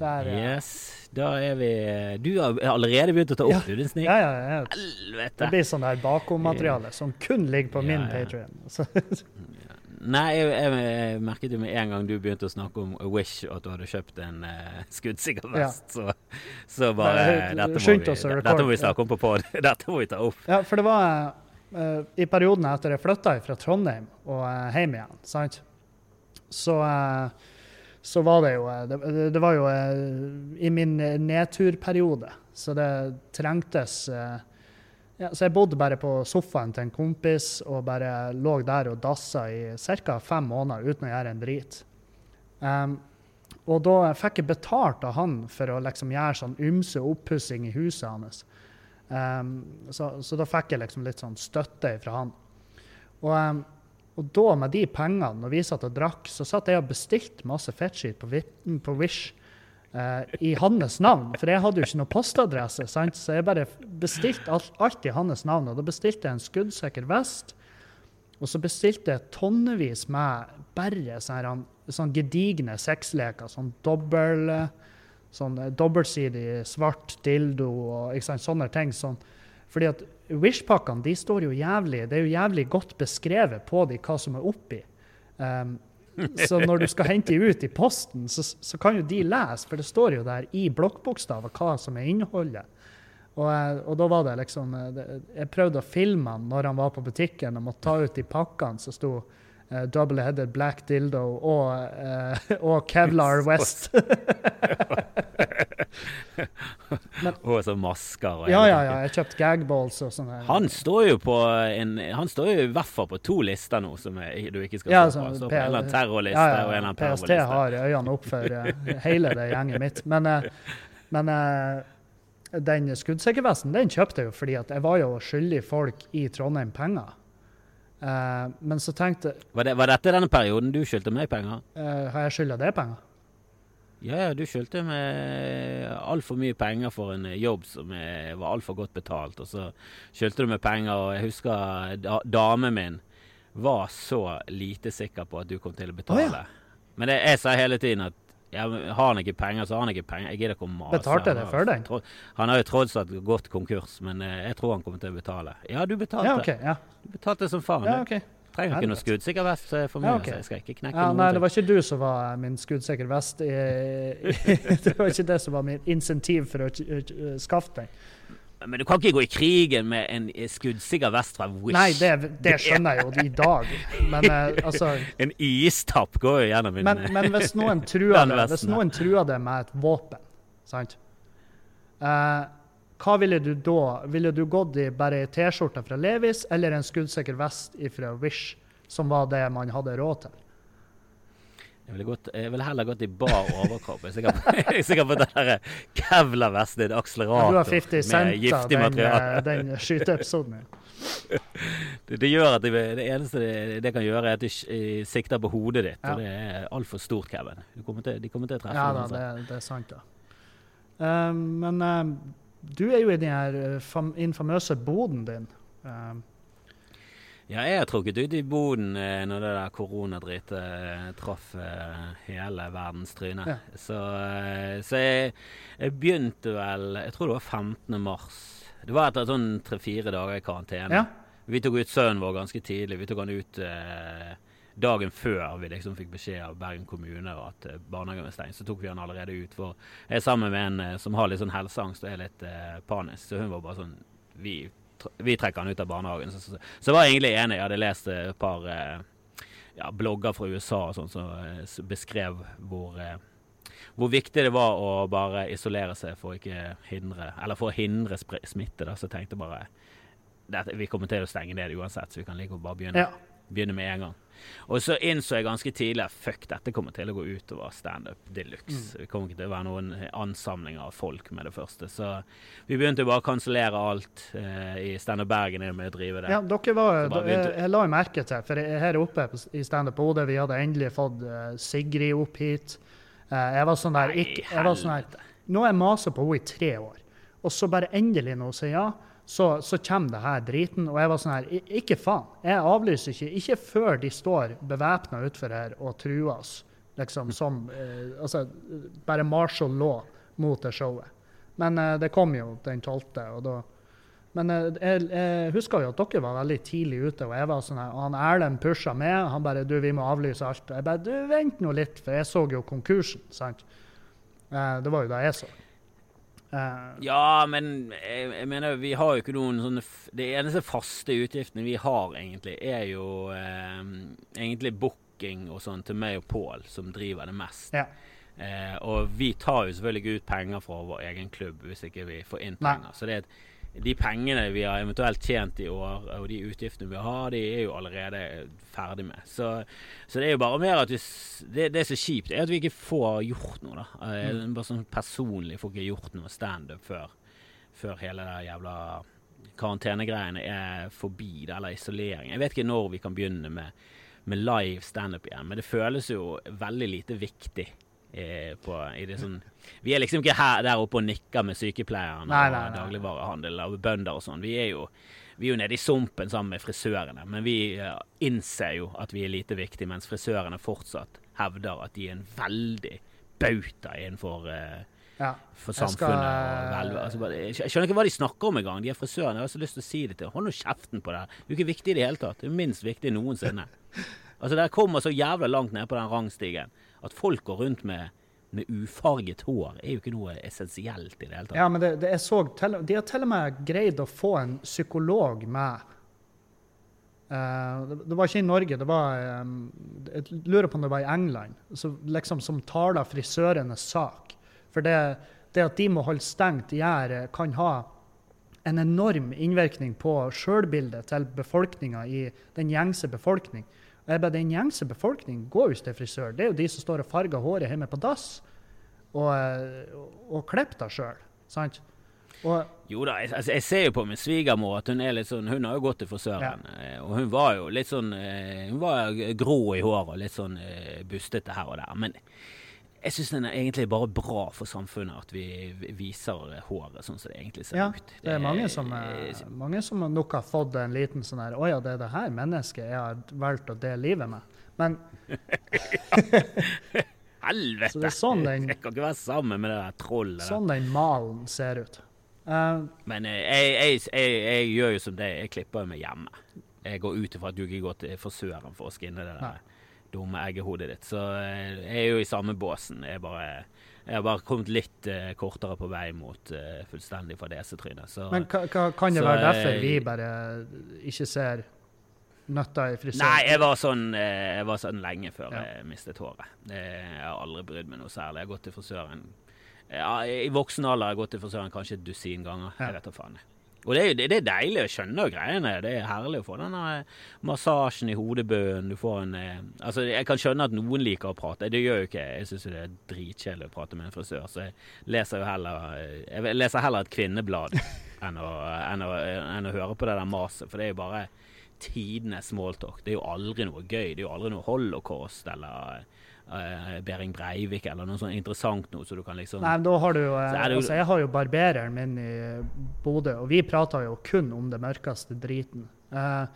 Der, ja. Yes, da er vi Du har allerede begynt å ta opp, du, din snik. ja, ja, ja. Det blir sånn der bakommateriale som kun ligger på Ja, min ja. Patrion. Nei, jeg, jeg, jeg merket jo med en gang du begynte å snakke om Wish og at du hadde kjøpt en uh, skuddsikker vest, så, så bare dette må, vi, dette må vi snakke om på pod. Dette må vi ta opp. Ja, for det var uh, i perioden etter jeg flytta fra Trondheim og uh, hjem igjen, sant? Så, eh, så var det jo eh, Det, det var jo eh, i min eh, nedturperiode, så det trengtes ja, Så jeg bodde bare på sofaen til en kompis og bare lå der og dassa i ca. fem måneder uten å gjøre en drit. Um, og da fikk jeg betalt av han for å liksom gjøre sånn ymse oppussing i huset hans. Um, så, så da fikk jeg liksom litt sånn støtte fra han. Og, um, og da, med de pengene, når vi satt og drakk, så satt jeg og bestilte masse fettskitt på, på Wish eh, i hans navn. For jeg hadde jo ikke noe postadresse, sant? så jeg bare bestilte alt, alt i hans navn. Og da bestilte jeg en skuddsikker vest, og så bestilte jeg tonnevis med bare sånne, sånn gedigne sexleker, sånn dobbel sånn dobbeltsidig svart dildo og ikke sant, sånne ting. Sånn. Fordi at Wish-pakkene de står jo jævlig, det er jo jævlig godt beskrevet på de hva som er oppi. Um, så når du skal hente de ut i posten, så, så kan jo de lese, for det står jo der i blokkbokstaver hva som er innholdet. Og, eh, og da var det liksom eh, Jeg prøvde å filme han når han var på butikken og måtte ta ut de pakkene som sto uh, double-headed black dildo og, uh, og Kevlar West. Og så masker og Ja, ja, ja. Jeg kjøpte gagballs og sånn. Han står jo på en Han står jo i hvert fall på to lister nå som jeg, du ikke skal Ja, stå på. sånn på en eller annen terrorliste Ja, ja, og en eller annen PST har øynene opp for eh, hele det gjenget mitt. Men, eh, men eh, den skuddsikkervesten den kjøpte jeg jo fordi at jeg var jo skyldig folk i Trondheim penger. Men så tenkte Var, det, var dette denne perioden du skyldte meg penger? Har jeg skylda det penger? Ja, ja, du skyldte meg altfor mye penger for en jobb som var altfor godt betalt. Og så skyldte du meg penger, og jeg husker da, damen min var så lite sikker på at du kom til å betale. Å, Men det, jeg sa hele tiden at ja, har han ikke penger, så har han ikke penger. Jeg gidder ikke å mase. Betalte det før deg? Han har jo tross alt gått konkurs, men eh, jeg tror han kommer til å betale. Ja, du betalte. Ja, OK. Ja, Du betalte som faen. ja, du. Ok. Trenger ikke noe skuddsikker vest for for Ja, meg, så jeg skal ikke knekke ja noen nei, det var ikke du som var min skuddsikker vest. Det var ikke det som var min insentiv for å uh, skaffe den. Men du kan ikke gå i krigen med en eh, skuddsikker vest fra Wish. Nei, det, det skjønner jeg jo i dag. Men eh, altså En istapp går jo gjennom min Men, men hvis noen truer det, hvis noen truer det med et våpen, sant? Eh, hva ville du da? Ville du gått i bare ei T-skjorte fra Levis eller en skuddsikker vest fra Wish, som var det man hadde råd til? Jeg ville, gått, jeg ville heller gått i bar overkropp. Jeg er sikker på, den der Kevlar-vesten, en Ja, du har 50 med cent av den, eh, den skyteepisoden. Det, det gjør at det, det eneste det, det kan gjøre, er at du sikter på hodet ditt. Ja. Og det er altfor stort, Kevin. Du kommer til, de kommer til å treffe Ja da, det, er sant, da. Uh, men eh, du er jo i den her eh, fam infamøse boden din. Um, Ja, jeg har trukket ut i boden eh, når det der koronadritet eh, traff eh, hele verdens tryne. Ja. Så, eh, så jeg, jeg begynte vel Jeg tror det var 15. mars. Det var etter sånn tre-fire dager i karantene. ja. Vi tok ut sønnen vår ganske tidlig. Vi tok han ut eh, dagen før vi liksom fikk beskjed av Bergen kommune at eh, barnehagen var stengt. Så tok vi han allerede ut. For jeg er sammen med en eh, som har litt sånn helseangst og er litt eh, panisk. Så hun var bare sånn Vi, vi trekker han ut av barnehagen. Så, så, så var jeg egentlig enig. Jeg hadde lest et par eh, ja, blogger fra USA og sånn som så, beskrev hvor eh, hvor viktig det var å bare isolere seg for ikke hindre Eller for å hindre smitte. da, Så jeg tenkte bare dette, Vi kommer til å stenge ned uansett, så vi kan like å bare begynne, ja. begynne med en gang. Og så innså jeg ganske tidlig at fuck, dette kommer til å gå utover standup de luxe. Det kommer ikke til å være noen ansamlinger av folk med det første. Så vi begynte bare å kansellere alt eh, i Standup Bergen er med å drive det. Ja, dere var, begynte- jeg la jo merke til, for her oppe i Standup Bodø, vi hadde endelig fått eh, Sigrid opp hit. Eh, jeg var sånn der, ikke, jeg var sånn der nå har jeg masa på henne i tre år, og så bare endelig nå sier ja, så, så kommer det her driten, og jeg var sånn her, ikke faen, jeg avlyser ikke, ikke før de står bevæpna utfor her og truer oss. liksom som eh, Altså, bare Marshall law mot det showet. Men eh, det kom jo den 12., og da Men eh, jeg, jeg husker jo at dere var veldig tidlig ute, og jeg var sånn her, og han Erlend pusha med. Han bare 'Du, vi må avlyse alt.' Jeg bare 'Du, vent nå litt', for jeg så jo konkursen, sant. Eh, det var jo da jeg så. Eh, Ja, men jeg, jeg mener vi har jo ikke noen sånne f De eneste faste utgiftene vi har, egentlig, er jo eh, egentlig booking og sånn til meg og Pål, som driver det mest. ja. Eh, og vi tar jo selvfølgelig ikke ut penger fra vår egen klubb hvis ikke vi får inn Nei. penger. Så det er et, de pengene vi har eventuelt tjent i år, og de utgiftene vi har, de er jo allerede ferdig med. Så, så det er jo bare mer at vi, det, det er så kjipt, er at vi ikke får gjort noe, da. Eh, Mm. Bare sånn personlig får ikke gjort noe standup før, før hele det jævla karantenegreiene er forbi, da, eller isolering. Jeg vet ikke når vi kan begynne med, med live standup igjen, men det føles jo veldig lite viktig. Eh, på, i det sånn, vi er liksom ikke her der oppe og nikker med sykepleierne Nei, nei, og dagligvarehandel og bønder og sånn. Vi er jo vi er jo nede i sumpen sammen med frisørene, men vi eh, innser jo at vi er lite viktige, mens frisørene fortsatt hevder at de er en veldig bauta innenfor eh, ja. for Jeg skal- samfunnet. Altså, jeg skjønner ikke hva de snakker om engang, de er frisørene. Jeg har så lyst til å si det til Hold nå kjeften på det. her. Det er ikke viktig i det hele tatt. Det er minst viktig noensinne. Altså, Dere kommer så jævla langt ned på den rangstigen at folk går rundt med, med ufarget hår, er jo ikke noe essensielt i det hele tatt. Ja, men det, det så De har til og med greid å få en psykolog med. Eh, det, var ikke i Norge, det var Jeg lurer på om det var i England, så, liksom, som taler frisørenes sak. For det, det at de må holde stengt, gjør, eh, kan ha en enorm innvirkning på sjølbildet til befolkninga i den gjengse befolkning. Og jeg bare, Den gjengse befolkning går jo ikke til frisør. Det er jo de som står og farger håret hjemme på dass og, og, og klipper det sjøl. Sant? Og Jo da, jeg, altså, jeg ser jo på min svigermor at hun er litt sånn Hun har jo gått til frisøren. Ja. Og hun var jo litt sånn eh, Hun var grå i håret og litt sånn eh, bustete her og der. Men jeg syns den er egentlig bare bra for samfunnet at vi vi viser håret sånn som det egentlig ser ja, ut. det er mange som, er, mange som nok har fått en liten sånn her Å ja, det er det her mennesket jeg har valgt å dele livet med. Men Helvete! Så det er sånn den- Jeg kan ikke være sammen med det der trollet. sånn den malen ser ut. Uh, Men eh, jeg, jeg, jeg, jeg gjør jo som det, jeg klipper meg hjemme. Jeg går ut ifra at du ikke går til frisøren for å skinne det Nei. Dumme eggehodet ditt. Så eh, jeg er jo i samme båsen. Jeg, bare, jeg har bare kommet litt uh, kortere på vei mot uh, fullstendig fadesetryne. Så men ka, ka, kan det Så, være derfor vi bare ikke ser nøtta i frisøren? Nei, jeg var sånn, jeg var sånn lenge før Ja. jeg mistet håret. Jeg har aldri brydd meg noe særlig. Jeg har gått til frisøren ja, I voksen alder har jeg gått til frisøren kanskje et dusin ganger. Ja. Jeg vet da faen. Og det er, det, er deilig. å skjønne greiene. Det er herlig å få denne massasjen i hodebunnen. Du får en eh, Altså, jeg kan skjønne at noen liker å prate. Det gjør jo ikke jeg. Jeg syns det er dritkjedelig å prate med en frisør, så jeg leser jo heller eh, Jeg leser heller et kvinneblad enn å, enn å, enn å høre på det der maset, for det er jo bare tidenes smalltalk. Det er jo aldri noe gøy. Det er jo aldri noe holocaust eller eh, Behring Breivik eller noe sånt interessant noe, så du kan liksom Nei, men da har du jo, eh, Så jo- altså Jeg har jo barbereren min i Bodø, og vi prater jo kun om det mørkeste driten. Uh,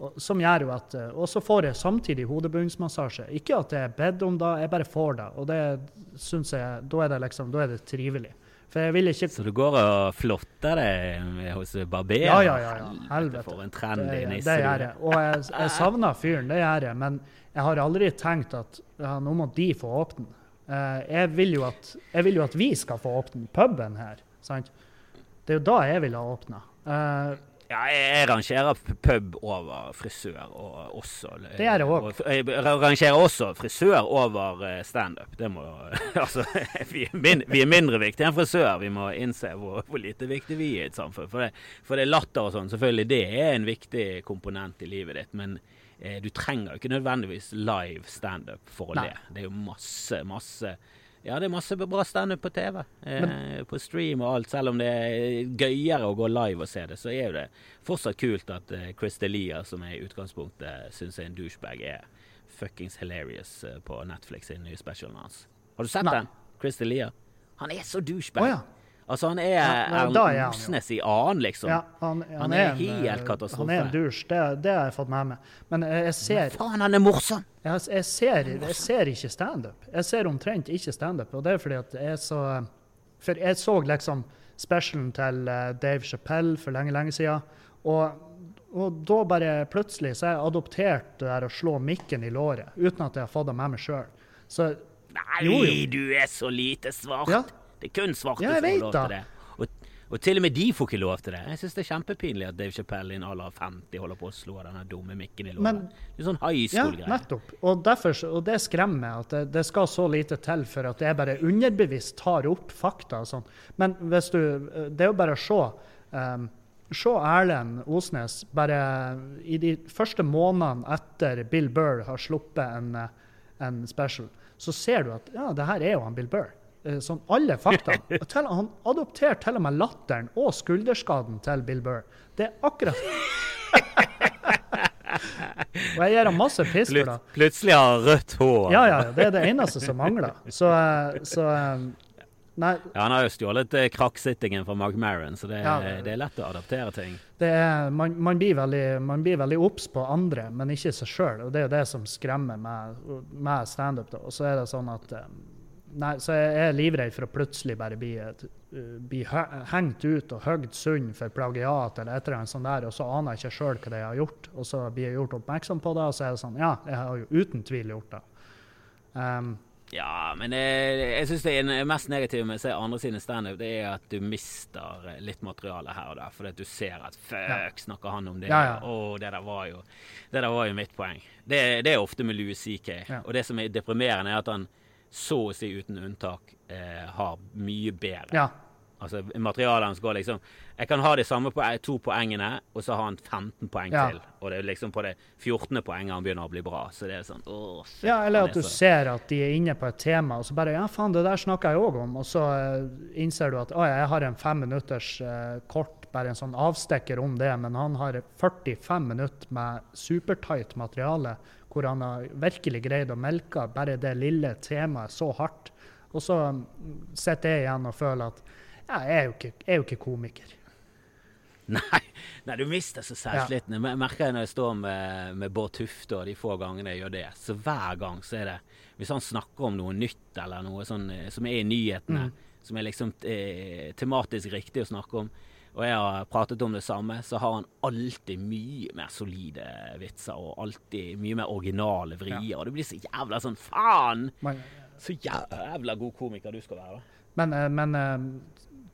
og, som gjør jo at eh, Og så får jeg samtidig hodebunnsmassasje. Ikke at jeg er bedt om det, jeg bare får det. Og det syns jeg Da er det liksom, da er det trivelig. For jeg vil ikke Så du går og flotter deg hos barberer? Ja, ja, ja, ja. Helvete. For en trendy Det, nisse det gjør jeg. Og jeg, jeg savner fyren, det gjør jeg. Men jeg har aldri tenkt at ja, nå må de få åpne. Eh, jeg, vil at, jeg vil jo at vi skal få åpne puben her. Sant? Det er jo da jeg vil ha åpna. Ja, jeg, rangerer pub over frisør og også Det er det også. og- Jeg rangerer også frisør over eh, standup. Det må Altså, vi er, min, vi er mindre viktige enn frisør. Vi må innse hvor, hvor lite viktig vi er i et samfunn. For det, for det er latter og sånn, selvfølgelig, det er en viktig komponent i livet ditt. Men eh, du trenger jo ikke nødvendigvis live standup for å le. Det er jo masse, masse ja, det er masse bra standup på TV. Eh, på stream og alt. Selv om det er gøyere å gå live og se det, så er jo det fortsatt kult at eh, Chris Delia, som jeg i utgangspunktet syns er en douchebag, er fuckings hilarious eh, på Netflix sin nye specialen hans. Har du sett Nei. den? Chris Delia. Han er så Å Oh, ja. Altså, han er men er Erlend. Osnes i annen, liksom. Ja, han, han, Han er, er en, helt eh, katastrofe. Han er en dusj, det, det har jeg fått med meg. Men jeg, ser ser Faen, han er morsom! Jeg, jeg, ser, jeg ser ikke standup. Jeg ser omtrent ikke standup. Og det er fordi at jeg er så For jeg så liksom specialen til eh, Dave Chappelle for lenge, lenge siden. Og, og da bare plutselig så har jeg adoptert det der å slå mikken i låret, uten at jeg har fått det med meg sjøl. Så Nei, Jo, jo. du er så lite svart! Ja. Det er kun svarte Ja, som får lov til det. Og, og til og med de får ikke lov til det. Jeg syns det er kjempepinlig at Dave Chappelle i en alder av 50 holder på å slå denne dumme mikken i låret. Men- Det er sånn high school-greie. nettopp. Og, derfor, og det skremmer meg at det, det skal så lite til for at jeg bare underbevisst tar opp fakta. og sånn. Men hvis du, det er jo bare å se. Um, se Erlend Osnes bare i de første månedene etter Bill Burr har sluppet en, eh, en special, så ser du at ja, det her er jo han Bill Burr. Eh, Sånn alle fakta. Han adopterer til og med latteren og skulderskaden til Bill Burr. Det er akkurat Og jeg gir ham masse piss for det. Plutselig har han rødt hår. Ja, ja, det er det eneste som mangler. Så, eh, så eh, Nei, Ja, han har jo stjålet eh, krakksittingen fra Mark Maron, så det, Ja. det er lett å adaptere ting. det er, man, man blir veldig obs på andre, men ikke seg sjøl. Og det er jo det som skremmer med, med standup. Og så er det sånn at eh, Nei, så jeg er livredd for å plutselig bare bli, et, uh, bli hengt ut og høgd sund for plagiat eller et eller annet sånt der, og så aner jeg ikke sjøl hva det jeg har gjort. Og så blir jeg gjort oppmerksom på det, og så er det sånn Ja, jeg har jo uten tvil gjort det. Um, Ja, men jeg, jeg syns det mest negative med å se andre sine standup, det er at du mister eh, litt materiale her og der. Fordi at du ser at fuck, snakker han om det? Ja, ja. Å, det der var jo Det der var jo mitt poeng. Det, det er ofte med Louis CK. Ja. Og det som er deprimerende, er at han så å si uten unntak eh, har mye bedre. ja. Altså materialet hans går liksom Jeg kan ha de samme po to poengene, og så har han 15 poeng Ja. til. Og det er liksom på det 14. poenget han begynner å bli bra. Så det er sånn åh, shit, Ja, eller at du så- ser at de er inne på et tema, og så bare Ja, faen, det der snakka jeg òg om. Og så eh, innser du at å, jeg har en fem minutters eh, kort, bare en sånn avstikker om det, men han har 45 minutter med supertight materiale, hvor han har virkelig greid å melke bare det lille temaet så hardt. Og så mm, sitter jeg igjen og føler at ja, jeg er jo ikke, jeg er jo ikke komiker. Nei, nei, du mister så selvtilliten. Jeg merker jeg når jeg står med, med Bård Tufte og de få gangene jeg gjør det. Så hver gang så er det Hvis han snakker om noe nytt eller noe sånn eh, som er i nyhetene, som er liksom eh, tematisk riktig å snakke om, og jeg har pratet om det samme, så har han alltid mye mer solide vitser og alltid mye mer originale vrier. Og det blir så jævla sånn Faen! Så jævla god komiker du skal være. Men, eh, men eh,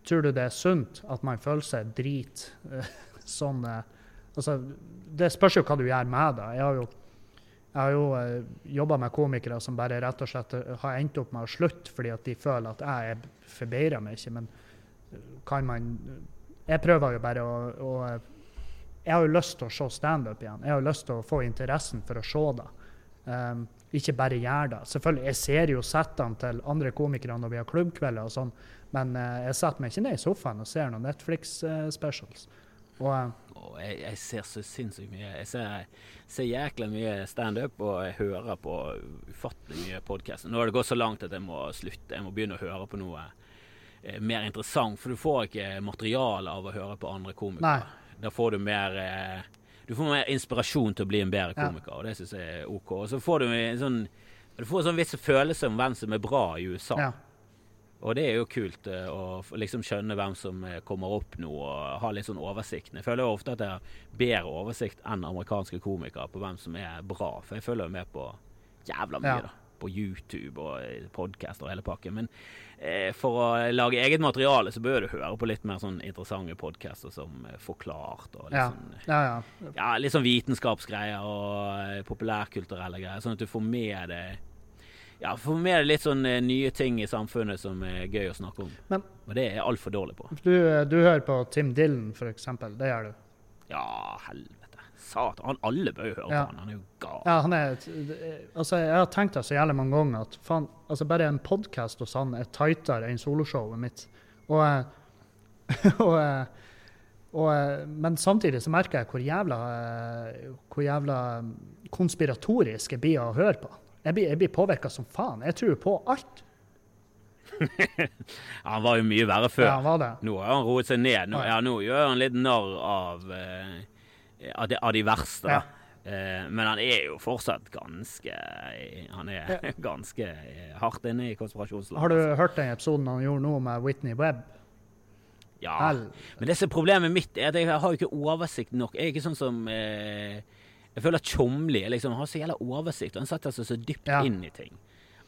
tror du det er sunt at man føler seg drit? eh, sånn Altså, det spørs jo hva du gjør med det. Jeg har jo, jeg har jo jobba med komikere som bare rett og slett har endt opp med å slutte fordi at de føler at jeg er- forbedrer meg ikke. Men kan man Jeg prøver jo bare å, å eh, Jeg har jo lyst til å se standup igjen. Jeg har jo lyst til å få interessen for å se det. Um, ikke bare gjøre det. Selvfølgelig, Jeg ser jo settene til andre komikere når vi har klubbkvelder, og sånn, men uh, jeg setter meg ikke ned i sofaen og ser noen Netflix-specials. og uh, oh, jeg, jeg ser så sinnssykt mye. Jeg ser, ser jækla mye standup, og jeg hører på ufattelig mye podkast. Nå har det gått så langt at jeg må slutte. Jeg må begynne å høre på noe eh, mer interessant. For du får ikke materiale av å høre på andre komikere. Da får du mer eh, Du får mer inspirasjon til å bli en bedre Ja. komiker, og det syns jeg er OK. Og så får du en sånn Du får en sånn viss følelse om hvem som er bra i USA. ja. Og det er jo kult eh, å liksom skjønne hvem som eh, kommer opp nå, og ha litt sånn oversikt. Jeg føler jo ofte at jeg har bedre oversikt enn amerikanske komikere på hvem som er bra, for jeg følger jo med på jævla mye, Ja. da. På YouTube og podkast og hele pakken. Men eh, for å lage eget materiale, så bør du høre på litt mer sånn interessante podcaster som eh, Forklart og litt Ja. sånn ja, ja. ja, litt sånn vitenskapsgreier og eh, populærkulturelle greier, sånn at du får med deg ja, får med deg litt sånn eh, nye ting i samfunnet som er gøy å snakke om. Men- og det er jeg altfor dårlig på. Du, du hører på Tim Dylan, for eksempel. Det gjør du. Ja, helvete. Satan. Han, alle bør jo høre Ja. på han. Han er jo gal. Ja, han er, altså, jeg har tenkt det så jævlig mange ganger at faen, altså, bare en podkast hos han er tightere enn soloshowet mitt. Og, eh, og, eh, og, eh, men samtidig så merker jeg hvor jævla, eh, hvor jævla konspiratorisk jeg blir å høre på. Jeg blir, jeg blir påvirka som faen. Jeg tror på alt. han var jo mye verre før. Ja, han var det. Nå har han roet seg ned. Nå, ja, nå gjør han litt narr av, eh, av, de, av de verste. Ja. Eh, men han er jo fortsatt ganske Han er ganske eh, hardt inne i konspirasjonsland. Har du hørt den episoden han gjorde nå med Whitney Webb? Ja. Hell. Men det som er problemet mitt, er at jeg har jo ikke oversikt nok. Jeg er ikke sånn som eh, Jeg føler at Tjomli liksom, har så jævla oversikt, og han setter seg så dypt Ja. inn i ting.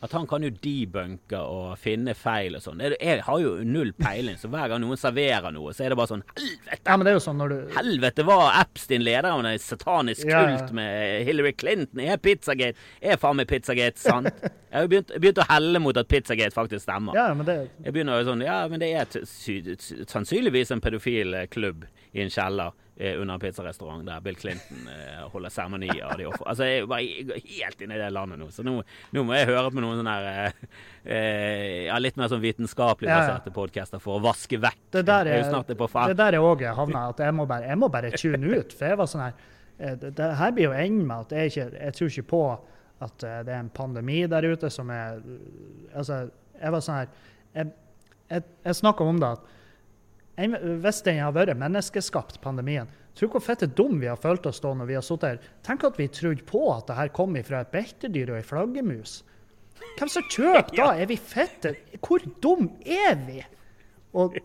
At han kan jo debunke og finne feil og sånn. Jeg, har jo null peiling, så hver gang noen serverer noe, så er det bare sånn Helvete! Ja, men det er jo sånn når du Helvete var Epstein leder av en satanisk Ja, ja. kult med Hillary Clinton. Er Pizzagate Er faen meg Pizzagate sant? Jeg har begynt, begynt å helle mot at Pizzagate faktisk stemmer. Ja, men det Jeg begynner jo sånn Ja, men det er sannsynligvis en pedofil klubb i en kjeller under en pizzarestaurant der Bill Clinton eh, holder seremonier. Altså, jeg er bare er helt inne i det landet nå, så nå, nå må jeg høre på noen sånne der, eh, eh, ja, litt mer sånn vitenskapelig baserte ja. podcaster for å vaske vekk. Det der Jeg er er, det faen. der er òg havna at jeg må bare, jeg må bare tune ut. For jeg var sånn her eh, Det, det her blir jo enden med at jeg ikke Jeg tror ikke på at eh, det er en pandemi der ute som er eh, Altså, jeg var sånn her Jeg, jeg, jeg snakka om det at hvis den har vært menneskeskapt, pandemien Tror du hvor fette dum vi har følt oss da når vi har sittet her? Tenk at vi trodde på at det her kom fra et beltedyr og ei flaggermus. Hvem som kjøper da? Er vi fette? Hvor dum er vi? Og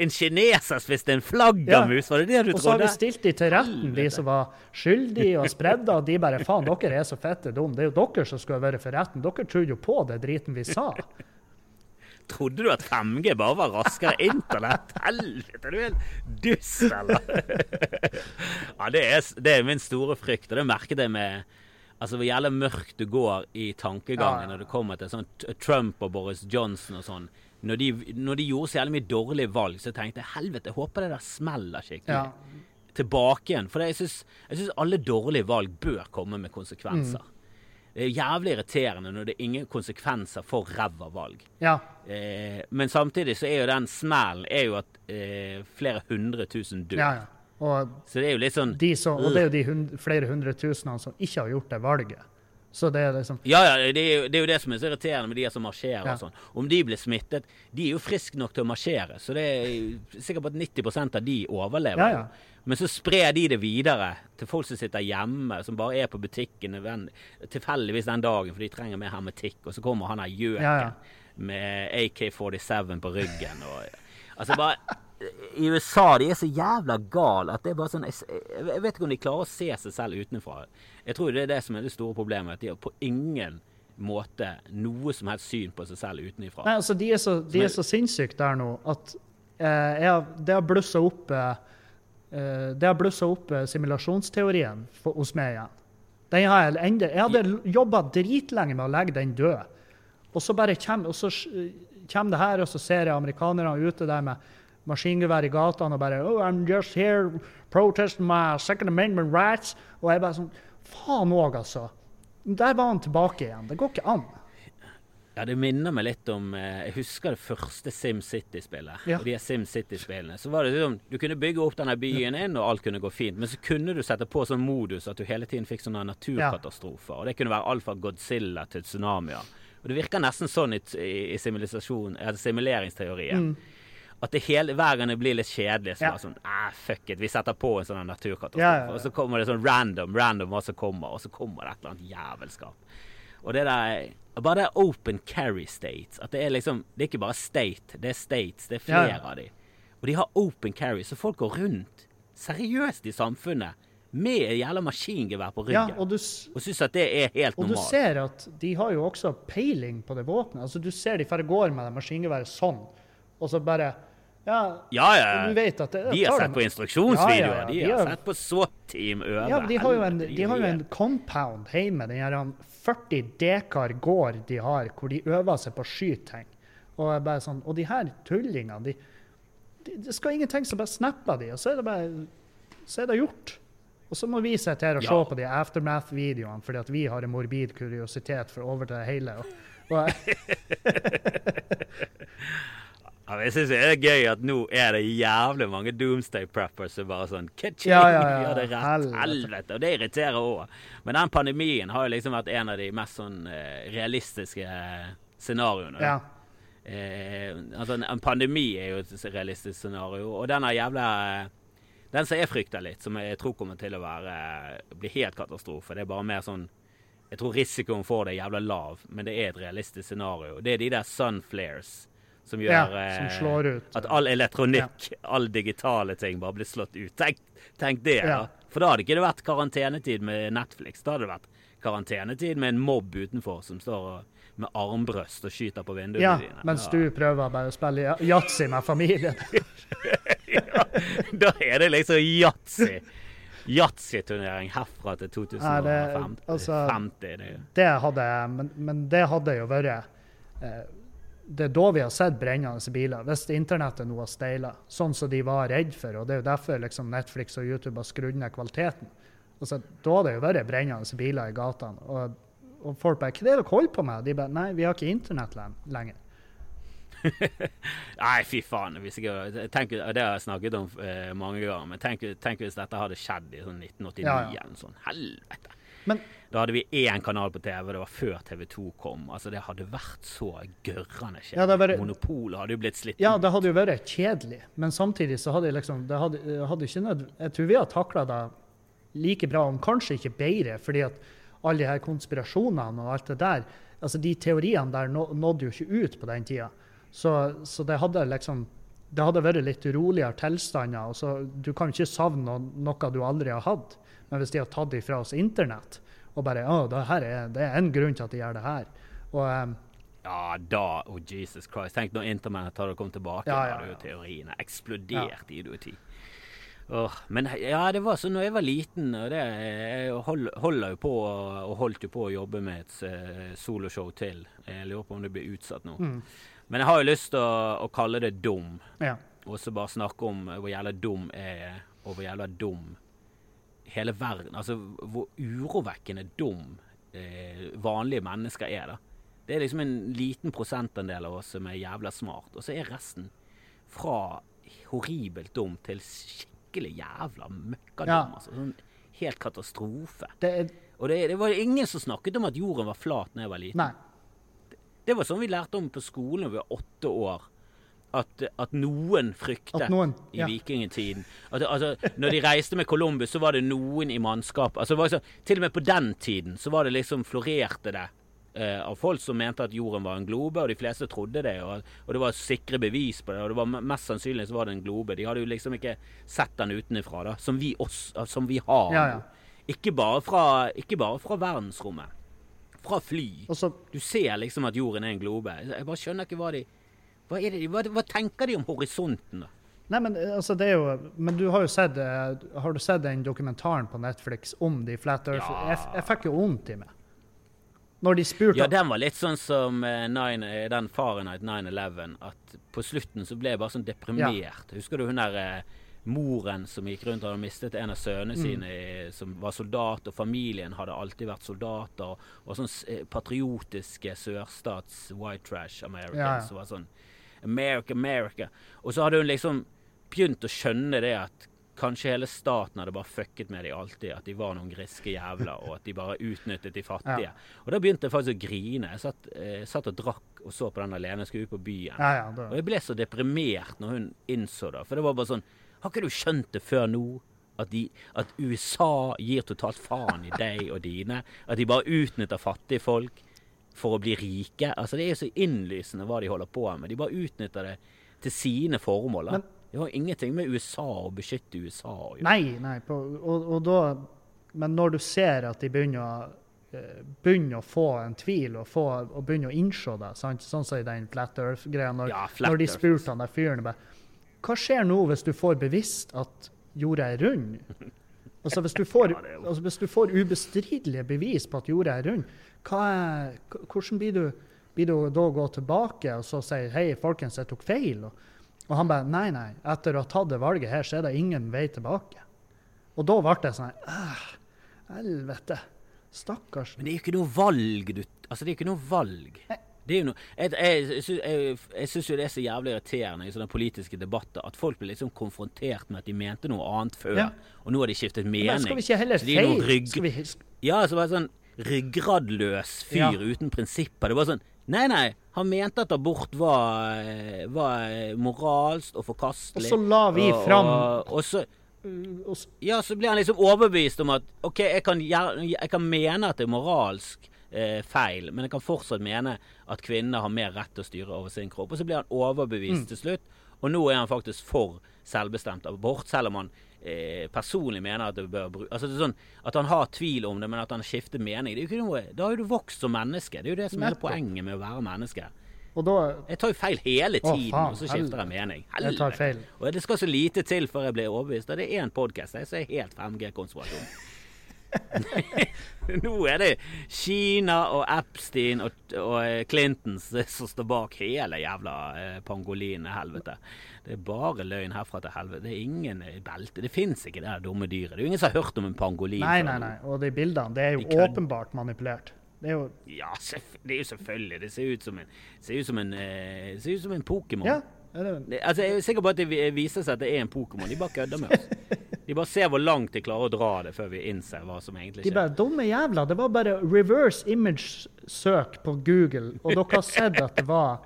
En kineser spiste en flaggermus, var det det du trodde? Og så har vi stilt de til retten, de som var skyldige og spredda. De bare faen, dere er så fette dumme. Det er jo dere som skulle vært for retten. Dere trodde jo på det driten vi sa. Trodde du at 5G bare var raskere internett? Helvete, er du helt dust, eller? ja, det er, det er min store frykt, og det merket jeg med Altså Hvor jævlig mørkt du går i tankegangen Ja, når det kommer til sånn Trump og Boris Johnson og sånn. Når de, når de gjorde så jævlig mye dårlige valg, så tenkte jeg helvete, jeg håper det der smeller skikkelig. Ja. Tilbake igjen. For jeg syns alle dårlige valg bør komme med konsekvenser. Det er jævlig irriterende når det er ingen konsekvenser for ræva valg. Ja. Eh, men samtidig så er jo den smellen er jo at eh, flere hundre tusen dør. ja, ja. Og, Så det er jo litt sånn de som, og det er jo de hund, flere hundre tusenene som ikke har gjort det valget. Så det er liksom Ja, ja, det er, jo, det er jo det som er så irriterende med de som marsjerer Ja. og sånn. Om de blir smittet De er jo friske nok til å marsjere, så det er sikkert på at 90% av de overlever. Ja, ja. Men så sprer de det videre til folk som sitter hjemme, som bare er på butikken tilfeldigvis den dagen, for de trenger mer hermetikk, og så kommer han der gjøken Ja, ja. med AK-47 på ryggen og Altså bare I USA de er så jævla gal at det er bare sånn Jeg, vet ikke om de klarer å se seg selv utenfra. Jeg tror det er det som er det store problemet. At de har på ingen måte noe som helst syn på seg selv utenfra. Nei, altså, de er så, de er så sinnssykt der nå at eh, jeg, det har blussa opp eh, Det har blussa opp eh, simulasjonsteorien hos meg igjen. Jeg, enda, jeg hadde jobba dritlenge med å legge den død. Og så bare kommer, så kommer det her, og så ser jeg amerikanerne ute der med maskingevær i gatene og bare oh, I'm just here protesting my second amendment rights. Og jeg bare sånn Faen òg, altså. Der var han tilbake igjen. Det går ikke an. Ja, Det minner meg litt om eh, Jeg husker det første SimCity-spillet. Ja. De SimCity-spillene. Så var det liksom Du kunne bygge opp denne byen inn, og alt kunne gå fint. Men så kunne du sette på sånn modus at du hele tiden fikk sånne naturkatastrofer. Og det kunne være alt fra Godzilla til tsunamier. Og det virker nesten sånn i, i, eller simuleringsteorien. At det hele, hver gang det blir litt kjedelig, så Ja. sånn eh, Fuck it, vi setter på en sånn naturkatastrofe. Ja, ja. Og så kommer det sånn random, random hva som kommer, og så kommer det et eller annet jævelskap. Og det der Bare det er open carry states. At det er liksom Det er ikke bare state, det er states. Det er flere ja. av de. Og de har open carry, så folk går rundt seriøst i samfunnet med jævla maskingevær på Ja, ryggen. og du, og syns at det er helt normalt. Og du ser at de har jo også peiling på det våpenet. Altså, du ser de bare går med det maskingeværet sånn, og så bare Ja, Ja, ja. du vet at det, De har sett dem- på instruksjonsvideoer. Ja, ja, ja. De De har sett på SWAT-team øve. Ja, men de har jo en, de har jo en compound hjemme, den her 40 dekar gård de har, hvor de øver seg på å skyte ting. Og, bare sånn, og de her tullingene, de, de, det skal ingenting, så bare snapper de, og så er det bare så er det gjort. Og så må vi sitte her og se på de aftermath-videoene, fordi at vi har en morbid kuriositet for å overta det hele. Og, og, Ja, jeg syns det er gøy at nå er det jævlig mange Doomsday Preppers som bare sånn Ka-ching! Ja, ja, ja. Det rett. Helvete. Og det irriterer òg. Men den pandemien har jo liksom vært en av de mest sånn eh, realistiske eh, scenarioene. ja. eh, altså en, pandemi er jo et realistisk scenario. Og den er jævla Den som jeg frykter litt, som jeg tror kommer til å være bli helt katastrofe, det er bare mer sånn Jeg tror risikoen for det er jævla lav, men det er et realistisk scenario. Det er de der sunflares som gjør Ja, som eh, slår ut. at all elektronikk, all digitale ting, bare blir slått ut. Tenk, tenk det, Ja. da. For da hadde ikke det vært karantenetid med Netflix. Da hadde det vært karantenetid med en mobb utenfor som står med armbrøst og skyter på vinduene Ja, dine. mens Ja. du prøver bare å spille ja- yatzy med familien. ja, Da er det liksom yatzy. Yatzy-turnering herfra til 2050. det- 2050. altså- det, Det hadde, men, men det hadde jo vært eh, Det er da vi har sett brennende biler. Hvis internettet nå har steila, sånn som de var redd for. og Det er jo derfor liksom Netflix og YouTube har skrudd ned kvaliteten. Altså, da har det jo vært brennende biler i gatene. Og, og folk bare 'Hva er det dere holder på med?' De bare 'Nei, vi har ikke internett lenger'. Nei, fy faen. Ikke, tenk, det har jeg snakket om eh, mange ganger, men tenk, tenk hvis dette hadde skjedd i sånn 1989 Ja, ja. eller noe sånt. Helvete. Men Da hadde vi én kanal på TV, det var før TV2 kom. Altså, Det hadde vært så gørrende kjedelig. Ja, vært- Monopolet hadde jo blitt slitt Ja, det hadde jo vært kjedelig, men samtidig så hadde jeg liksom det hadde, hadde ikke nød, Jeg tror vi har takla det like bra, om kanskje ikke bedre, fordi at alle de her konspirasjonene og alt det der altså De teoriene der nå- nådde jo ikke ut på den tida. Så, så det hadde liksom det hadde vært litt roligere tilstander. og så Du kan ikke savne noe du aldri har hatt. Men hvis de har tatt ifra oss internett og bare å, det, her er, det er en grunn til at de gjør det her. Og um, Ja, da Oh, Jesus Christ. Tenk når internett hadde kommet tilbake. Ja, Da ja, hadde jo ja. teoriene eksplodert i idioti. Oh, men ja, det var sånn når jeg var liten, og det Jeg hold, holder jo på og holdt jo på å jobbe med et eh, soloshow til. Jeg lurer på om det blir utsatt nå. mm, Men jeg har jo lyst til å, å kalle det dum. ja. Og så bare snakke om hvor jævla dum jeg er, og hvor jævla dum hele verden Altså hvor urovekkende dum eh, vanlige mennesker er, da. Det er liksom en liten prosentandel av oss som er jævla smart, og så er resten fra horribelt dum til skikkelig jævla møkkadum. Ja. Altså. Sånn helt katastrofe. Det er Og det, det var ingen som snakket om at jorden var flat da jeg var liten. Nei. Det var sånn vi lærte om på skolen da vi var åtte år. At, at noen fryktet At noen i ja. vikingtiden. At, altså, når de reiste med Columbus, så var det noen i mannskap altså, liksom, Til og med på den tiden så var det liksom florerte det eh, av folk som mente at jorden var en globe, og de fleste trodde det. Og, og det var sikre bevis på det, og det var mest sannsynlig så var det en globe. De hadde jo liksom ikke sett den utenfra, da, som vi, oss, som vi har. Ja, ja. Ikke, bare fra, ikke bare fra verdensrommet. Fra fly. Så Du ser liksom at jorden er en globe. Jeg bare skjønner ikke hva de Hva, det, hva, hva tenker de om horisonten, da? Nei, men eh, altså, det er jo Men du har jo sett eh, Har du sett den dokumentaren på Netflix om de Flat Earth? Ja. Jeg, jeg fikk jo vondt i meg. Når de spurte Ja, den var litt sånn som uh, nine, den Fahrenheit 9-11. At på slutten så ble jeg bare sånn deprimert. Husker du hun der uh, moren som gikk rundt og hadde mistet en av sønnene Mm. sine, som var soldat, og familien hadde alltid vært soldater, og, og sånn patriotiske sørstats white trash americans Ja, ja. som var sånn America, America. Og så hadde hun liksom begynt å skjønne det at kanskje hele staten hadde bare fucket med dem alltid. At de var noen griske jævler, og at de bare utnyttet de fattige. Og da begynte jeg faktisk å grine. Jeg satt, eh, satt og drakk og så på den alene. Jeg skulle ut på byen. Ja, ja, Og jeg ble så deprimert når hun innså det. For det var bare sånn Har ikke du skjønt det før nå? At, de, at USA gir totalt faen i deg og dine? At de bare utnytter fattige folk for å bli rike? Altså Det er jo så innlysende hva de holder på med. De bare utnytter det til sine formål. Men- det har ingenting med USA å beskytte USA å gjøre. Nei, nei. På, og, og da Men når du ser at de begynner å eh, begynner å få en tvil og, få, og begynner å innse det, sant? sånn som i den Flat Earth-greia, når, Ja, når de spurte han der fyren Hva skjer nå hvis du får bevisst at jorda er rund? Altså Hvis du får, altså, hvis du får ubestridelige bevis på at jorda er rund, er, hvordan blir du, blir du da å gå tilbake og så si hei, folkens, jeg tok feil? Og, og han bare nei, nei, etter å ha tatt det valget her, så er det ingen vei tilbake. Og da ble det sånn «Ah, Helvete. Stakkars. Men det er jo ikke noe valg, du Altså, det er ikke noe valg. Det noe Jeg, jeg, jeg, jeg syns jo det er så jævlig irriterende i sånne politiske debatter at folk blir liksom konfrontert med at de mente noe annet før, Ja. og nå har de skiftet mening. Men skal vi ikke heller si rygg- vi, Ja, så bare sånn ryggradløs fyr Ja. uten prinsipper. Det bare sånn Nei, nei. Han mente at abort var, eh, var eh, moralsk og forkastelig. Og så la vi fram og, og så, uh, og så, Ja, så blir han liksom overbevist om at OK, jeg kan, jeg kan mene at det er moralsk eh, feil, men jeg kan fortsatt mene at kvinner har mer rett til å styre over sin kropp. Og så blir han overbevist Mm. til slutt, og nå er han faktisk for selvbestemt abort, selv om han eh, personlig mener at det bør brukes Altså det er sånn at han har tvil om det, men at han skifter mening. Det er jo ikke noe, da har jo du vokst som menneske. Det er jo det som er poenget med å være menneske. Da Jeg tar jo feil hele Å, tiden, faen, og så skifter jeg mening. Feil. Og det skal så lite til før jeg blir overbevist. Og det er én podkast så er helt 5G-konspirasjon. Nå er det Kina og Epstein og, og eh, Clintons som står bak hele jævla eh, pangolin-helvete. Det er bare løgn herfra til helvete. Det er ingen eh, belte. Det fins ikke det dumme dyret. Det er jo ingen som har hørt om en pangolin. Nei, nei, nei. Og de bildene, det er jo de åpenbart manipulert. Det er jo Ja, det er jo selvfølgelig. Det ser ut som en, ser ut som en, eh, ser ut som en Pokémon. Ja. Er det, Det- Altså, jeg er sikker på at det viser seg at det er en Pokémon. De bare kødder med oss. De bare ser hvor langt de klarer å dra det før vi innser hva som egentlig skjer. de bare Dumme jævla. Det var bare reverse image-søk på Google, og dere har sett at det var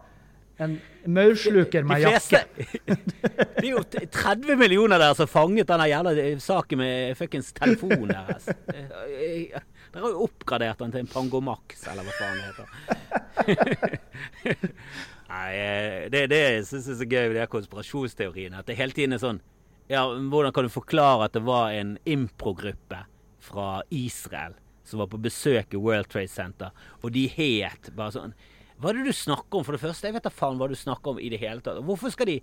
en maursluker med De fleste jakke. Det er jo 30 millioner der som fanget denne jævla eh, saken med fuckings telefonen deres. Eh, eh, Dere har jo oppgradert den til en Pangomax, eller hva faen det heter. Nei, eh, det, det jeg syns er så gøy med de konspirasjonsteoriene. At det hele tiden er sånn Ja, hvordan kan du forklare at det var en improgruppe fra Israel som var på besøk i World Trade Center, og de het bare sånn Hva er det du snakker om, for det første? Jeg vet da faen hva du snakker om i det hele tatt. Hvorfor skal de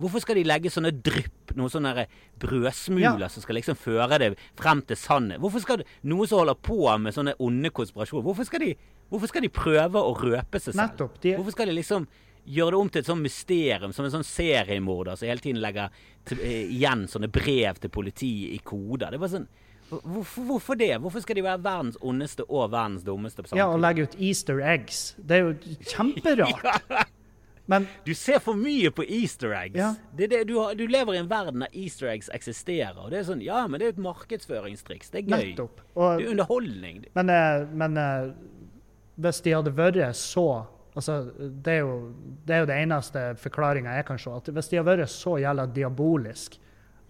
Hvorfor skal de legge sånne drypp, noen sånne brødsmuler Ja. som skal liksom føre det frem til sannhet? Hvorfor skal noen som holder på med sånne onde konspirasjoner, hvorfor skal de, hvorfor skal de prøve å røpe seg selv? Nettopp. De, Hvorfor skal de liksom gjøre det om til et sånt mysterium, som en sånn seriemorder som hele tiden legger til, eh, igjen sånne brev til politiet i koder? Det bare sånn Hvorfor, hvorfor det? Hvorfor skal de være verdens ondeste og verdens dummeste på samme ja, å legge ut easter eggs. Det er jo kjemperart. Men Du ser for mye på easter eggs. Ja. Det det, du, har, du lever i en verden der easter eggs eksisterer. Og det er sånn, ja, men det er et markedsføringstriks. Det er gøy. Og, Det er underholdning. men eh, men eh, hvis de hadde vært så altså, det, er jo, det er jo det eneste forklaringa jeg kan se. at Hvis de har vært så jævla diabolisk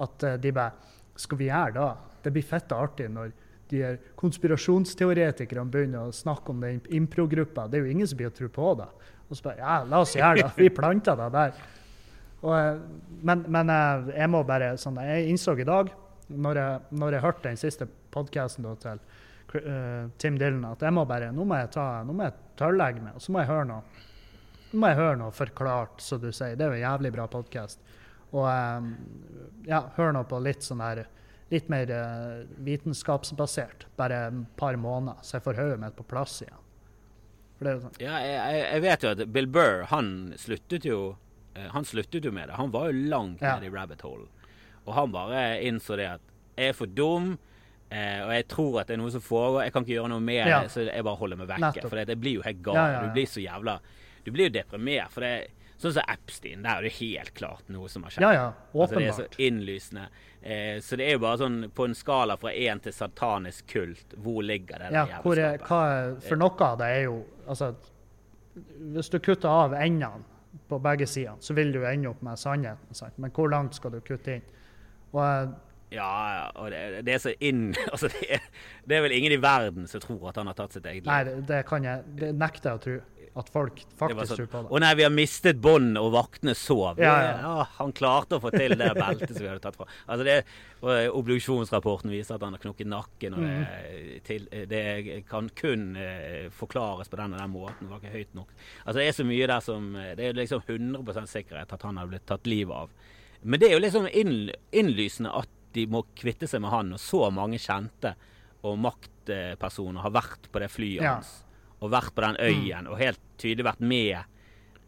at eh, de bare Skal vi gjøre da? Det blir fette artig når de her konspirasjonsteoretikerne begynner å snakke om den improgruppa. Det er jo ingen som blir å tro på det. Og så bare Ja, la oss gjøre det. Vi planter det der. Og, eh, men, men eh, jeg må bare sånn, Jeg innså i dag, når jeg, når jeg hørte den siste podkasten til eh, Tim Dylan, at jeg må bare Nå må jeg ta, nå må jeg tørrlegge meg, og så må jeg høre noe. Nå må jeg høre noe forklart, som du sier. Det er jo en jævlig bra podkast. Og um, ja, hør nå på litt sånn her Litt mer uh, vitenskapsbasert. Bare et par måneder, så jeg får hodet mitt på plass igjen. Sånn Ja, jeg, jeg- vet jo at Bill Burr, han sluttet jo Han sluttet jo med det. Han var jo langt Ja. nede i rabbit hole. Og han bare innså det at jeg er for dum, eh, og jeg tror at det er noe som foregår. Jeg kan ikke gjøre noe med Ja. det, så jeg bare holder meg vekk. For det, det blir jo helt gal. Ja, ja. Du blir så jævla Du blir jo deprimert. For det Sånn som Epstein, der er det helt klart noe som har skjedd. Ja, ja. Altså, det er så innlysende. Eh, så det er jo bare sånn på en skala fra én til satanisk kult, hvor ligger det Ja, der jævelskapet? hva for noe av det er jo altså, Hvis du kutter av endene på begge sider, så vil du ende opp med sannheten. Sant? Men hvor langt skal du kutte inn? Og Ja, og det, det er så inn Altså, det er, det er vel ingen i verden som tror at han har tatt sitt eget liv. Nei, det, det kan jeg Det nekter jeg å tro. At folk faktisk sånn, tror på det. Å nei, vi har mistet bånd, og vaktene sov. Ja, ja. ja. han klarte å få til det beltet som vi hadde tatt fra. Altså det, Obduksjonsrapporten viser at han har knukket nakken. og Mm. det, til, det kan kun eh, forklares på den og den måten. Det var ikke høyt nok. Altså Det er så mye der som Det er liksom 100% sikkerhet at han har blitt tatt livet av. Men det er jo liksom innlysende at de må kvitte seg med han, og så mange kjente og maktpersoner har vært på det flyet Ja. hans. Og vært på den øyen, og helt tydelig vært med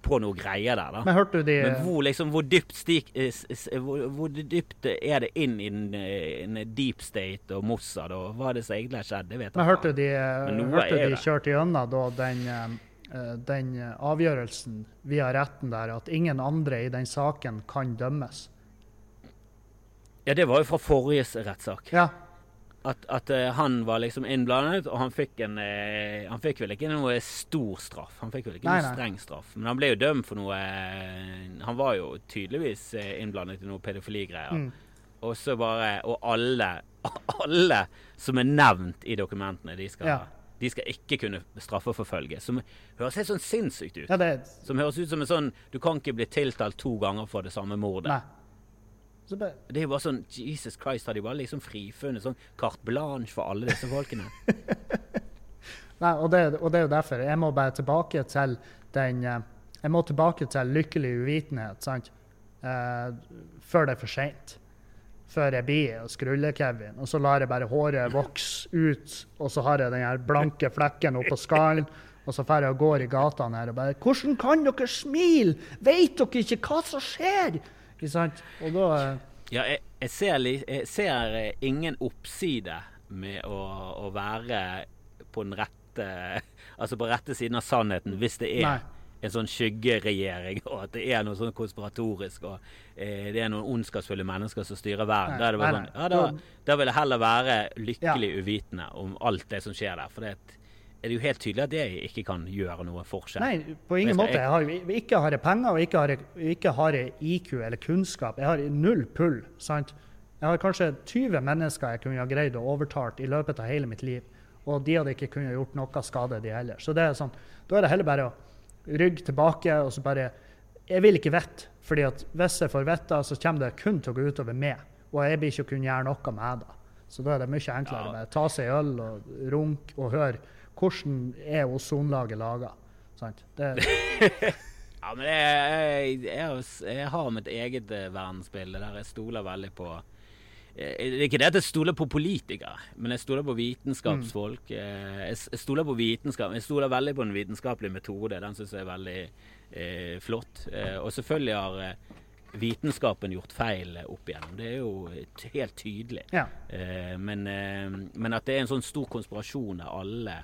på noe greier der. da. Men hørte du de Men hvor, liksom, hvor, dypt stik, eh, hvor, hvor dypt er det inn i en, eh, deep state og Mossad, og hva er det som egentlig har skjedd? Det vet jeg Men hørte du de, Men noe hørte de kjørte gjennom da den, eh, den eh, avgjørelsen via retten der at ingen andre i den saken kan dømmes? Ja, det var jo fra forrige rettssak. Ja. at, at eh, han var liksom innblandet, og han fikk en eh, Han fikk vel ikke noe stor straff. Han fikk vel ikke Nei, noe nei. streng straff. Men han ble jo dømt for noe eh, Han var jo tydeligvis innblandet i noe pedofiligreier. Mm. Og så bare Og alle, alle som er nevnt i dokumentene, de skal, Ja. de skal ikke kunne straffeforfølge. Som høres helt sånn sinnssykt ut. Ja, det Som høres ut som en sånn Du kan ikke bli tiltalt to ganger for det samme mordet. Nei. Så bare, Det er jo bare sånn Jesus Christ, har de bare liksom frifunnet sånn carte blanche for alle disse folkene? nei, og, det, og det er jo derfor. Jeg må bare tilbake til den eh, Jeg må tilbake til lykkelig uvitenhet, sant? Eh, før det er for seint. Før jeg blir skrulle-Kevin. Og så lar jeg bare håret vokse ut, og så har jeg den her blanke flekken oppå skallen. Og så drar jeg og går i gatene her og bare 'Hvordan kan dere smile? Vet dere ikke hva som skjer?' Ikke sant? Og da eh, Ja, jeg, jeg, ser, jeg ser eh, ingen oppside med å, å være på den rette Altså på rette siden av sannheten, hvis det er Nei. en sånn skyggeregjering, og at det er noe sånn konspiratorisk, og eh, det er noen ondskapsfulle mennesker som styrer verden. Da er det sånn. Ja, da, da vil jeg heller være lykkelig Ja. uvitende om alt det som skjer der. For det er det jo helt tydelig at det ikke kan gjøre noe forskjell. Nei, på ingen Jeg skal- måte. Jeg har, ikke har jeg penger, og ikke har jeg, ikke har jeg IQ eller kunnskap. Jeg har null pull. sant? Jeg har kanskje 20 mennesker jeg kunne ha greid å overtalt i løpet av hele mitt liv. Og de hadde ikke kunnet gjort noe skade, de heller. Så det er sånn, da er det heller bare å rygge tilbake og så bare Jeg vil ikke vite. fordi at hvis jeg får vite, så kommer det kun til å gå utover meg. Og jeg blir ikke å kunne gjøre noe med det. Så da er det mye enklere Ja. bare ta seg øl og runk og høre hvordan er ozonlaget laga. Sant? Det, Ja, men jeg, jeg, jeg, har mitt eget eh, verdensbilde der jeg stoler veldig på eh, Det er ikke det at jeg stoler på politikere, men jeg stoler på vitenskapsfolk. Eh, Jeg, stoler på vitenskap. Jeg stoler veldig på en vitenskapelig metode. Den syns jeg er veldig eh, flott. Og selvfølgelig har vitenskapen gjort feil opp igjennom. Det er jo helt tydelig. ja. Eh, men, eh, men at det er en sånn stor konspirasjon der alle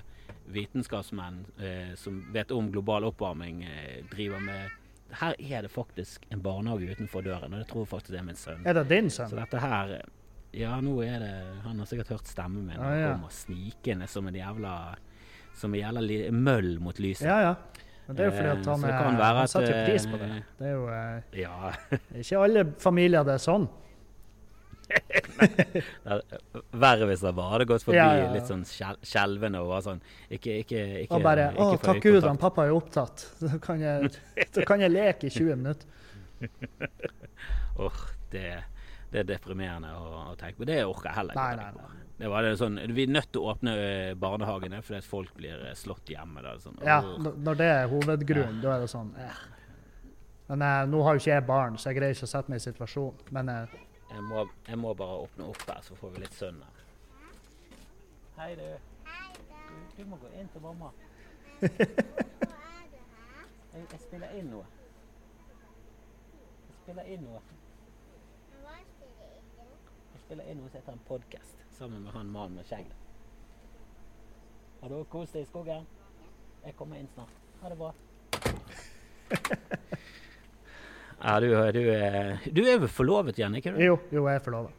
vitenskapsmenn eh, som vet om global oppvarming, eh, driver med Her er det faktisk en barnehage utenfor døren, og det tror jeg faktisk det er min sønn. Er det din Så sønn? dette her eh, Ja, nå er det Han har sikkert hørt stemmen min. Ah, Han ja. kommer snikende som en jævla Som en jævla møll mot lyset. Ja, ja. Men det er jo fordi Eh, at han, så være han setter pris på eh, det. Det er jo eh, Ja. ikke alle familier det er sånn. Er Verre hvis det bare hadde gått forbi Ja, ja, ja. litt sånn skjel- skjelvende og var sånn Ikke, ikke, ikke Og bare ikke 'Å, takk Gud, øyekontakt». han pappa er opptatt. Så kan jeg, så kan jeg leke i 20 minutter. Åh, det, det er deprimerende å, å tenke på. Det orker jeg heller ikke. Nei, nei, nei. Det var det sånn, Vi er nødt til å åpne eh, barnehagene fordi at folk blir eh, slått hjemme. Da, sånn, Ja, når det er hovedgrunnen, da er det sånn eh. Men eh, nå har jo ikke jeg barn, så jeg greier ikke å sette meg i situasjonen. Men eh, jeg, må, jeg må bare åpne opp her, så får vi litt sønn her. Hei, du. Du, du må gå inn til mamma. Jeg, jeg spiller inn noe. Jeg spiller inn noe. Jeg spiller inn noe som heter en podkast sammen med han mannen med skjegget. Har du kost deg i skogen? Jeg kommer inn snart. Ha det bra. Ja, du, du, er- du er vel forlovet igjen, ikke du? jo, jo, jeg er forlova.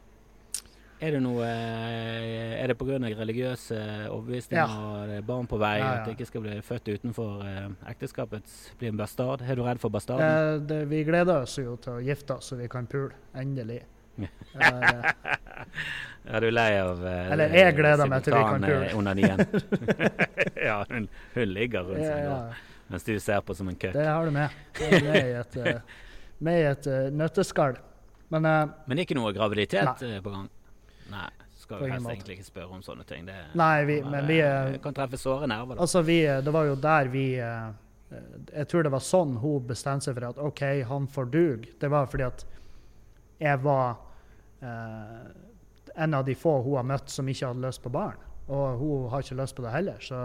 Er det noe eh, Er det pga. religiøse overbevisninger Ja. og det er barn på vei, Ja, ja. at du ikke skal bli født utenfor eh, ekteskapets Bli en bastard? Er du redd for bastarden? Det, det, vi gleder oss jo til å gifte oss, så vi kan pule. Endelig. Eh, Er du lei av eh, Eller jeg gleder meg til vi kan pule. eh, onanien? ja, hun, hun ligger rundt seg nå, ja, mens du ser på som en køkk. det har du med. Det er med i et, eh, med et uh, nøtteskall. Men uh, Men ikke noe graviditet nei. på gang? Nei. Skal vi helst måte. egentlig ikke spørre om sånne ting. Det Nei, vi- men vi kan treffe såre nerver. Da. altså, vi, det var jo der vi eh, Jeg tror det var sånn hun bestemte seg for at OK, han får dug. Det var fordi at jeg var eh, en av de få hun har møtt som ikke hadde lyst på barn. Og hun har ikke lyst på det heller. Så,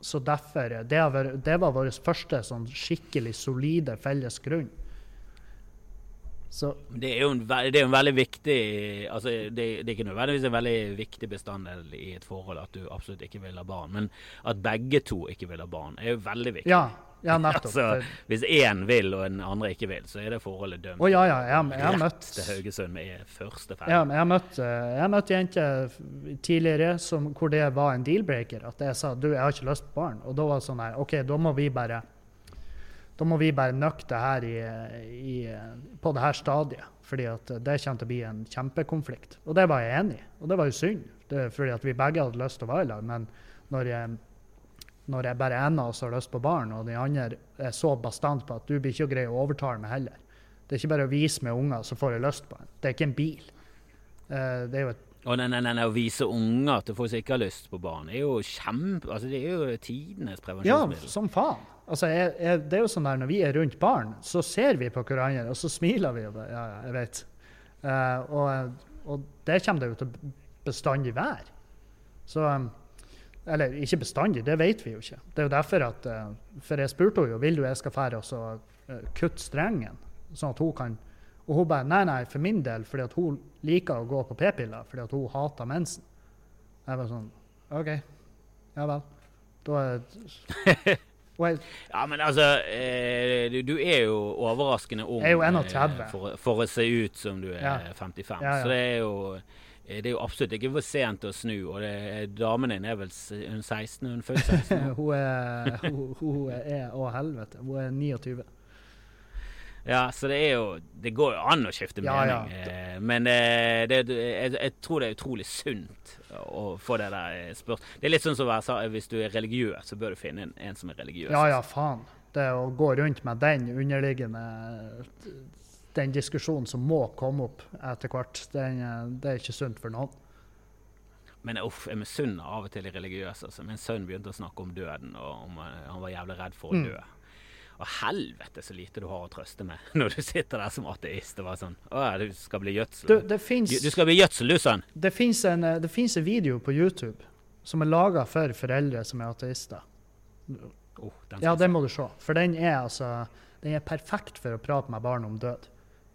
så derfor Det, vært, det var vår første sånn skikkelig solide felles grunn. Så Det er jo en, ve- det er en veldig viktig altså det, det er ikke nødvendigvis en veldig viktig bestanddel i et forhold at du absolutt ikke vil ha barn, men at begge to ikke vil ha barn, er jo veldig viktig. ja, ja nettopp. Altså, hvis én vil og den andre ikke vil, så er det forholdet dømt. Å ja, ja. Jeg, jeg har møtt til Haugesund med første ferd. Ja, jeg har møtt, eh, jeg møtt jenter tidligere som, hvor det var en deal-breaker. At jeg sa du, jeg har ikke lyst på barn. Og da var det sånn her OK, da må vi bare da må vi bare nøkke det her i, i, på det her stadiet. fordi at det kommer til å bli en kjempekonflikt. Og det var jeg enig i. Og det var jo synd, det fordi at vi begge hadde lyst til å være i lag. Men når jeg, når jeg bare en av oss har lyst på barn, og den andre er så bastant på at du blir ikke å greie å overtale meg heller Det er ikke bare å vise meg unger, så får jeg lyst på en. Det er ikke en bil. Eh, det er jo et nei, nei, nei, nei, å vise unger til folk som ikke har lyst på barn, er jo kjempe... Altså, det er jo tidenes prevensjonsmiddel. Ja, som faen. Altså, jeg, jeg, det er jo sånn der, Når vi er rundt barn, så ser vi på hverandre, og så smiler vi. Og ja, jeg vet. Uh, og, og det kommer det jo til bestandig være. Så um, Eller ikke bestandig, det vet vi jo ikke. Det er jo derfor at uh, For jeg spurte henne jo vil du jeg skal fære og eh, kutte strengen, sånn at hun kan Og hun bare nei, nei, for min del, fordi at hun liker å gå på p-piller fordi at hun hater mensen. Jeg var sånn OK, ja vel. Da er jeg, Ja, men altså eh, du, du er jo overraskende ung Jeg er jo 31. eh, for, for å se ut som du er Ja. 55. Ja, ja. Så det er jo eh, det er jo absolutt ikke for sent å snu. Og det, damen din er vel hun 16? Hun er født 16? hun er hun, hun er Å, helvete. Hun er 29. Ja, så det er jo Det går jo an å skifte Ja, ja. mening. eh, Men eh, det, det, jeg, jeg tror det er utrolig sunt å få det der spørsmålet. Det er litt sånn som jeg sa- hvis du er religiøs, så bør du finne en, en som er religiøs. Ja, ja, faen. Det å gå rundt med den underliggende Den diskusjonen som må komme opp etter hvert, den, eh, det er ikke sunt for noen. Men uff, jeg misunner av og til de religiøse. Altså. Min sønn begynte å snakke om døden, og om, eh, han var jævlig redd for å dø. Mm. Og helvete så lite du har å trøste med når du sitter der som ateist og bare sånn Å ja, du skal bli gjødsel. Du, det fins Du, du skal bli gjødsel, du, sønn. det finnes en, eh, det finnes en video på YouTube som er laga for foreldre som er ateister. Oh, den Ja, den må du se. For den er altså Den er perfekt for å prate med barn om død.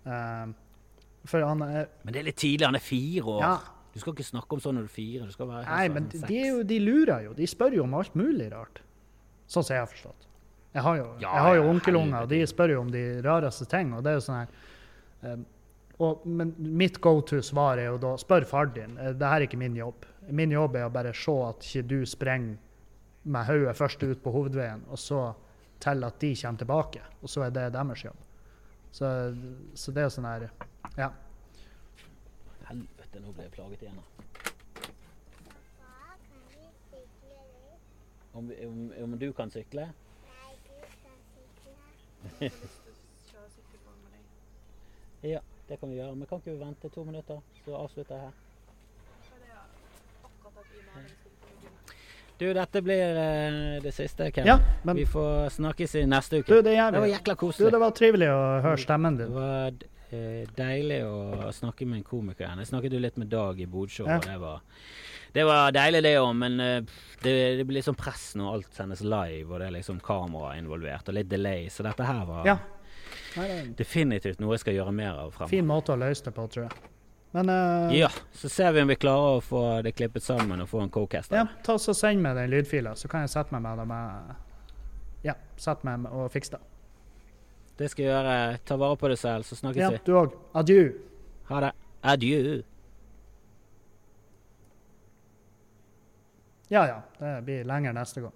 Um, for han er Men det er litt tidlig. Han er fire år. Ja. Du skal ikke snakke om sånn når du er fire. Du skal være Nei, men de, de lurer jo. De spør jo om alt mulig rart. Sånn som jeg har forstått. Jeg har jo, Ja, jeg har jo onkelunger, og de spør jo om de rareste ting. Og det er jo sånn her eh, og, Men mitt go to-svar er jo da spør far din. Eh, det her er ikke min jobb. Min jobb er å bare se at ikke du sprenger med hodet først ut på hovedveien, og så til at de kommer tilbake. Og så er det deres jobb. Så, så det er sånn her Ja. Helvete, nå ble jeg plaget igjen. Om, om, om du kan sykle? Nei, du kan sykle. Ja, det kan vi gjøre. Men kan ikke vi vente to minutter, så avslutter jeg her. Du, dette blir uh, det siste, Ken. ja men Vi får snakkes i neste uke. du, det det var jækla koselig. Du, det var trivelig å høre stemmen din. Det var uh, deilig å snakke med en komiker igjen. Jeg snakket jo litt med Dag i Bodsjå, Ja. og det var, det var deilig det òg, men eh, det, det blir sånn press når alt sendes live, og det er liksom kamera involvert, og litt delay, så dette her var Ja. Nei, det definitivt noe jeg skal gjøre mer av fremover. fin måte å løse det på, tror jeg. Men uh... Ja, så ser vi om vi klarer å få det klippet sammen og få en co-cast. ja, ta så send meg den lydfila, så kan jeg sette meg med det med Ja, sette meg og fikse det. Det skal jeg gjøre. Ta vare på deg selv, så snakkes Ja, du òg. Adjø. Ha det. Adjø. Ja ja, det blir lenger neste gang.